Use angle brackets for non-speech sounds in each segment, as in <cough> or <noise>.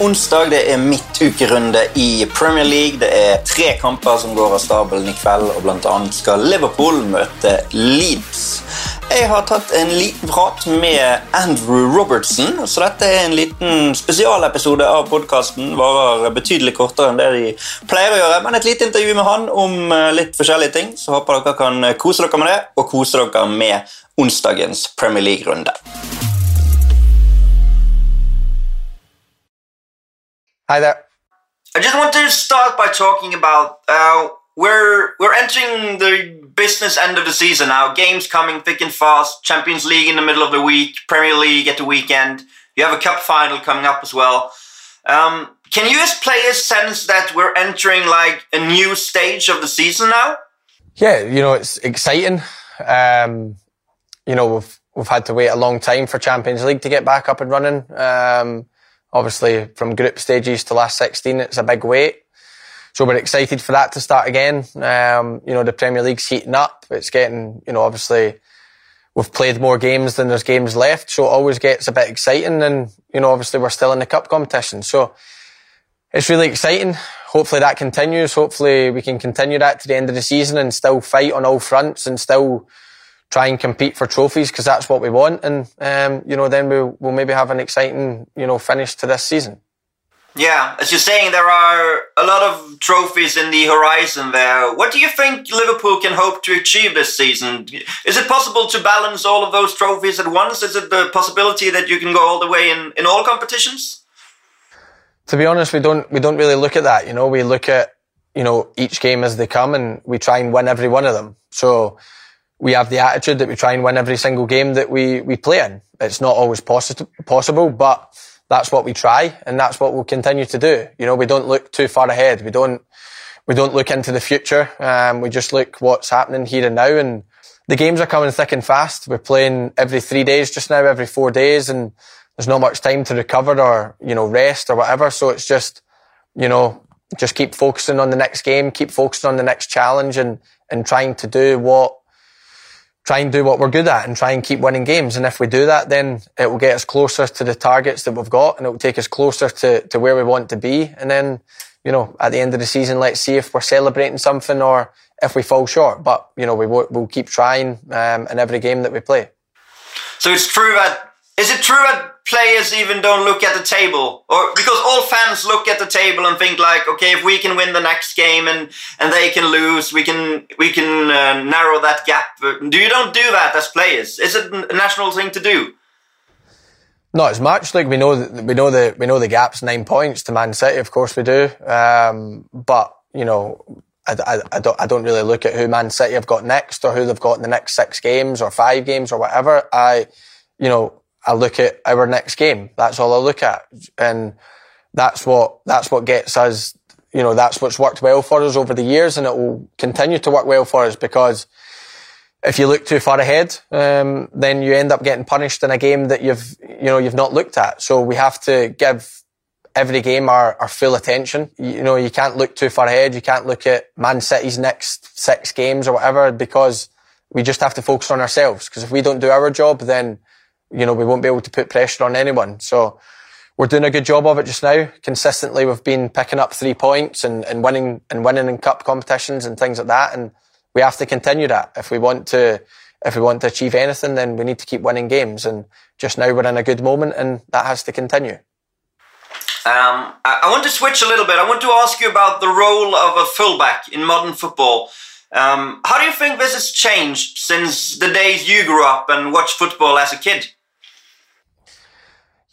onsdag, det er midtukerunde i Premier League. Det er tre kamper som går av stabelen i kveld, og annet skal Liverpool møte Leeds. Jeg har tatt en liten prat med Andrew Robertson, så dette er en liten spesialepisode av podkasten. Varer betydelig kortere enn det de pleier å gjøre, men et lite intervju med han om eh, litt forskjellige ting. Så håper dere kan kose dere med det, og kose dere med onsdagens Premier League-runde. Hi there. I just want to start by talking about uh, we're we're entering the business end of the season now. Games coming thick and fast. Champions League in the middle of the week. Premier League at the weekend. You have a cup final coming up as well. Um, can you, as players, sense that we're entering like a new stage of the season now? Yeah, you know it's exciting. Um, you know we've we've had to wait a long time for Champions League to get back up and running. Um, Obviously, from group stages to last 16, it's a big wait. So we're excited for that to start again. Um, you know, the Premier League's heating up. It's getting, you know, obviously we've played more games than there's games left. So it always gets a bit exciting. And, you know, obviously we're still in the cup competition. So it's really exciting. Hopefully that continues. Hopefully we can continue that to the end of the season and still fight on all fronts and still try and compete for trophies because that's what we want. And, um, you know, then we'll, we'll maybe have an exciting, you know, finish to this season. Yeah, as you're saying, there are a lot of trophies in the horizon there. What do you think Liverpool can hope to achieve this season? Is it possible to balance all of those trophies at once? Is it the possibility that you can go all the way in, in all competitions? To be honest, we don't we don't really look at that. You know, we look at you know each game as they come, and we try and win every one of them. So we have the attitude that we try and win every single game that we, we play in. It's not always possi- possible, but that's what we try and that's what we'll continue to do. You know, we don't look too far ahead. We don't, we don't look into the future. Um, we just look what's happening here and now and the games are coming thick and fast. We're playing every three days just now, every four days and there's not much time to recover or, you know, rest or whatever. So it's just, you know, just keep focusing on the next game, keep focusing on the next challenge and, and trying to do what try and do what we're good at and try and keep winning games. And if we do that, then it will get us closer to the targets that we've got and it will take us closer to, to where we want to be. And then, you know, at the end of the season, let's see if we're celebrating something or if we fall short. But, you know, we will, we'll keep trying um, in every game that we play. So it's true that is it true that players even don't look at the table, or because all fans look at the table and think like, okay, if we can win the next game and and they can lose, we can we can uh, narrow that gap. Do you don't do that as players? Is it a national thing to do? Not as much. Like we know, we know the we know the gap's nine points to Man City. Of course we do. Um, but you know, I, I, I, don't I don't really look at who Man City have got next or who they've got in the next six games or five games or whatever. I, you know, I look at our next game. That's all I look at. And that's what, that's what gets us, you know, that's what's worked well for us over the years and it will continue to work well for us because if you look too far ahead, um, then you end up getting punished in a game that you've, you know, you've not looked at. So we have to give every game our, our full attention. You know, you can't look too far ahead. You can't look at Man City's next six games or whatever because we just have to focus on ourselves. Because if we don't do our job, then you know, we won't be able to put pressure on anyone. So we're doing a good job of it just now. Consistently, we've been picking up three points and, and winning and winning in cup competitions and things like that. And we have to continue that if we want to, if we want to achieve anything, then we need to keep winning games. And just now we're in a good moment and that has to continue. Um, I want to switch a little bit. I want to ask you about the role of a fullback in modern football. Um, how do you think this has changed since the days you grew up and watched football as a kid?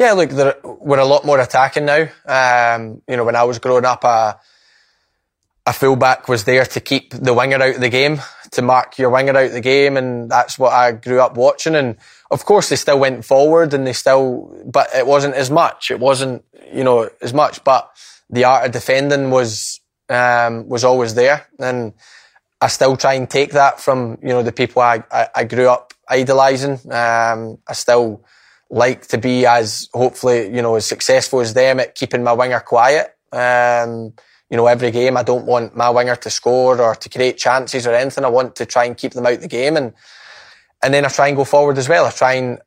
Yeah, look, we're a lot more attacking now. Um, you know, when I was growing up, a, a fullback was there to keep the winger out of the game, to mark your winger out of the game, and that's what I grew up watching. And of course, they still went forward, and they still, but it wasn't as much. It wasn't, you know, as much. But the art of defending was um, was always there, and I still try and take that from you know the people I I, I grew up idolising. Um, I still like to be as hopefully you know as successful as them at keeping my winger quiet. Um, you know, every game I don't want my winger to score or to create chances or anything. I want to try and keep them out the game and and then I try and go forward as well. I try and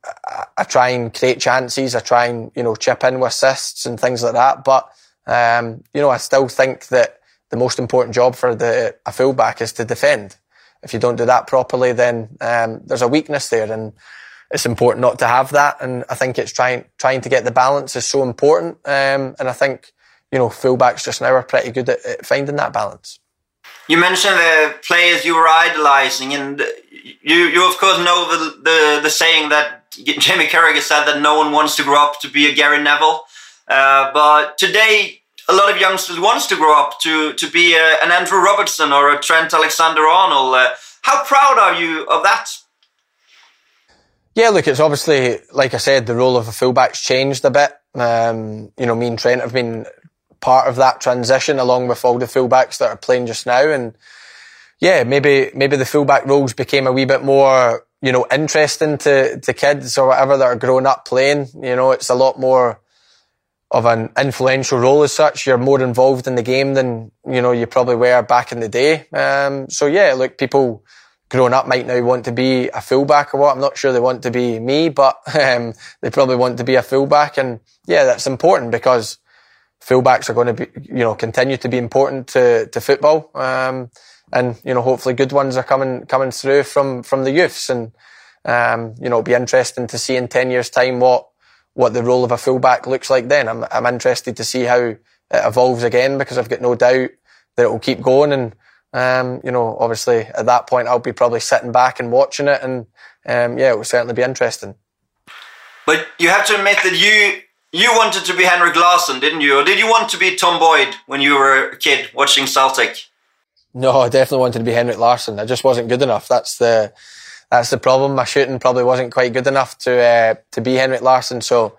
I try and create chances. I try and, you know, chip in with assists and things like that. But, um, you know, I still think that the most important job for the, a fullback is to defend. If you don't do that properly, then, um, there's a weakness there and it's important not to have that. And I think it's trying, trying to get the balance is so important. Um, and I think, you know, fullbacks just now are pretty good at, at finding that balance. You mentioned the players you were idolizing, and you, you of course know the, the, the saying that <laughs> Jamie Carragher said that no one wants to grow up to be a Gary Neville. Uh, but today, a lot of youngsters wants to grow up to to be a, an Andrew Robertson or a Trent Alexander-Arnold. Uh, how proud are you of that? Yeah, look, it's obviously like I said, the role of a fullback's changed a bit. Um, you know, me and Trent have been part of that transition along with all the fullbacks that are playing just now. And yeah, maybe, maybe the fullback roles became a wee bit more, you know, interesting to, to kids or whatever that are growing up playing. You know, it's a lot more of an influential role as such. You're more involved in the game than, you know, you probably were back in the day. Um, so yeah, look, people growing up might now want to be a fullback or what. I'm not sure they want to be me, but, <laughs> um, they probably want to be a fullback. And yeah, that's important because, fullbacks are going to be, you know, continue to be important to, to football. Um, and, you know, hopefully good ones are coming, coming through from, from the youths. And, um, you know, it'll be interesting to see in 10 years time what, what the role of a fullback looks like then. I'm, I'm interested to see how it evolves again because I've got no doubt that it will keep going. And, um, you know, obviously at that point I'll be probably sitting back and watching it and, um, yeah, it will certainly be interesting. But you have to admit that you you wanted to be Henrik Larsson, didn't you? Or did you want to be Tom Boyd when you were a kid watching Celtic? No, I definitely wanted to be Henrik Larsson. I just wasn't good enough. That's the that's the problem. My shooting probably wasn't quite good enough to uh, to be Henrik Larsson. So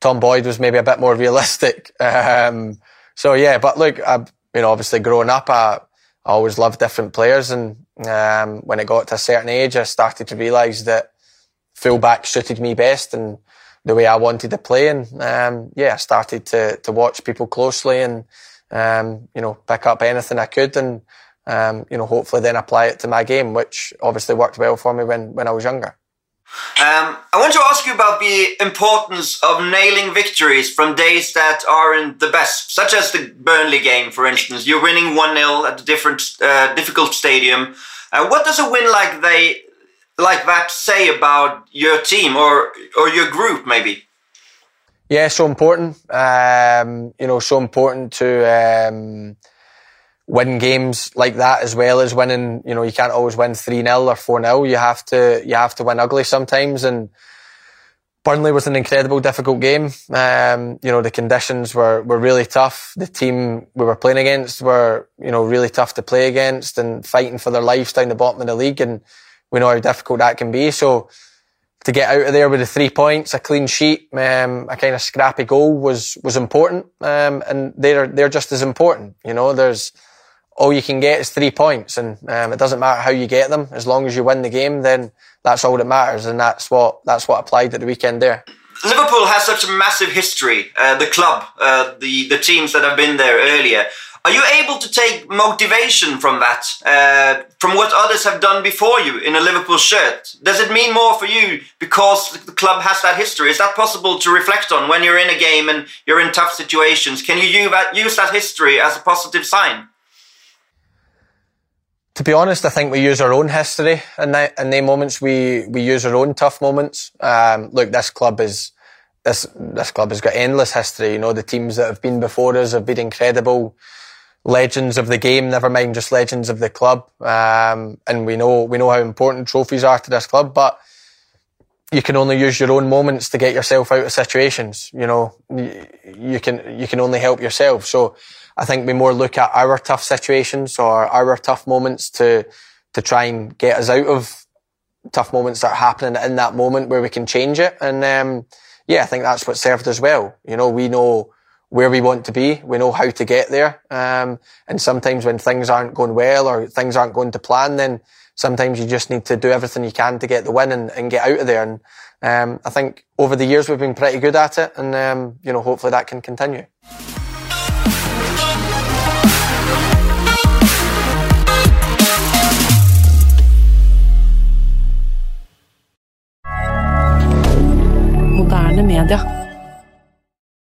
Tom Boyd was maybe a bit more realistic. <laughs> Um, so yeah, but look, I, you know, obviously growing up, I, I always loved different players, and um, when it got to a certain age, I started to realise that fullback suited me best, and the way I wanted to play. And um, yeah, I started to to watch people closely and um, you know pick up anything I could and um, you know hopefully then apply it to my game, which obviously worked well for me when when I was younger. Um, I want to ask you about the importance of nailing victories from days that aren't the best, such as the Burnley game, for instance. You're winning 1 0 at a different, uh, difficult stadium. Uh, what does a win like they like that say about your team or or your group maybe? Yeah, so important. Um, you know, so important to um, win games like that as well as winning. You know, you can't always win three 0 or four 0 You have to you have to win ugly sometimes and. Burnley was an incredible, difficult game. Um, you know, the conditions were, were really tough. The team we were playing against were, you know, really tough to play against and fighting for their lives down the bottom of the league. And we know how difficult that can be. So to get out of there with the three points, a clean sheet, um, a kind of scrappy goal was was important, um, and they're they're just as important. You know, there's all you can get is three points, and um, it doesn't matter how you get them. As long as you win the game, then that's all that matters, and that's what that's what applied at the weekend there. Liverpool has such a massive history. Uh, the club, uh, the the teams that have been there earlier. Are you able to take motivation from that, uh, from what others have done before you in a Liverpool shirt? Does it mean more for you because the club has that history? Is that possible to reflect on when you're in a game and you're in tough situations? Can you use that history as a positive sign? To be honest, I think we use our own history in that in the moments. We we use our own tough moments. Um, look, this club is this this club has got endless history. You know, the teams that have been before us have been incredible legends of the game, never mind just legends of the club. Um, and we know we know how important trophies are to this club, but you can only use your own moments to get yourself out of situations. You know, you can you can only help yourself. So I think we more look at our tough situations or our tough moments to to try and get us out of tough moments that are happening in that moment where we can change it. And um, yeah, I think that's what served us well. You know, we know where we want to be. We know how to get there. Um, and sometimes when things aren't going well or things aren't going to plan, then sometimes you just need to do everything you can to get the win and, and get out of there. And um, I think over the years we've been pretty good at it, and um, you know hopefully that can continue. D'accord.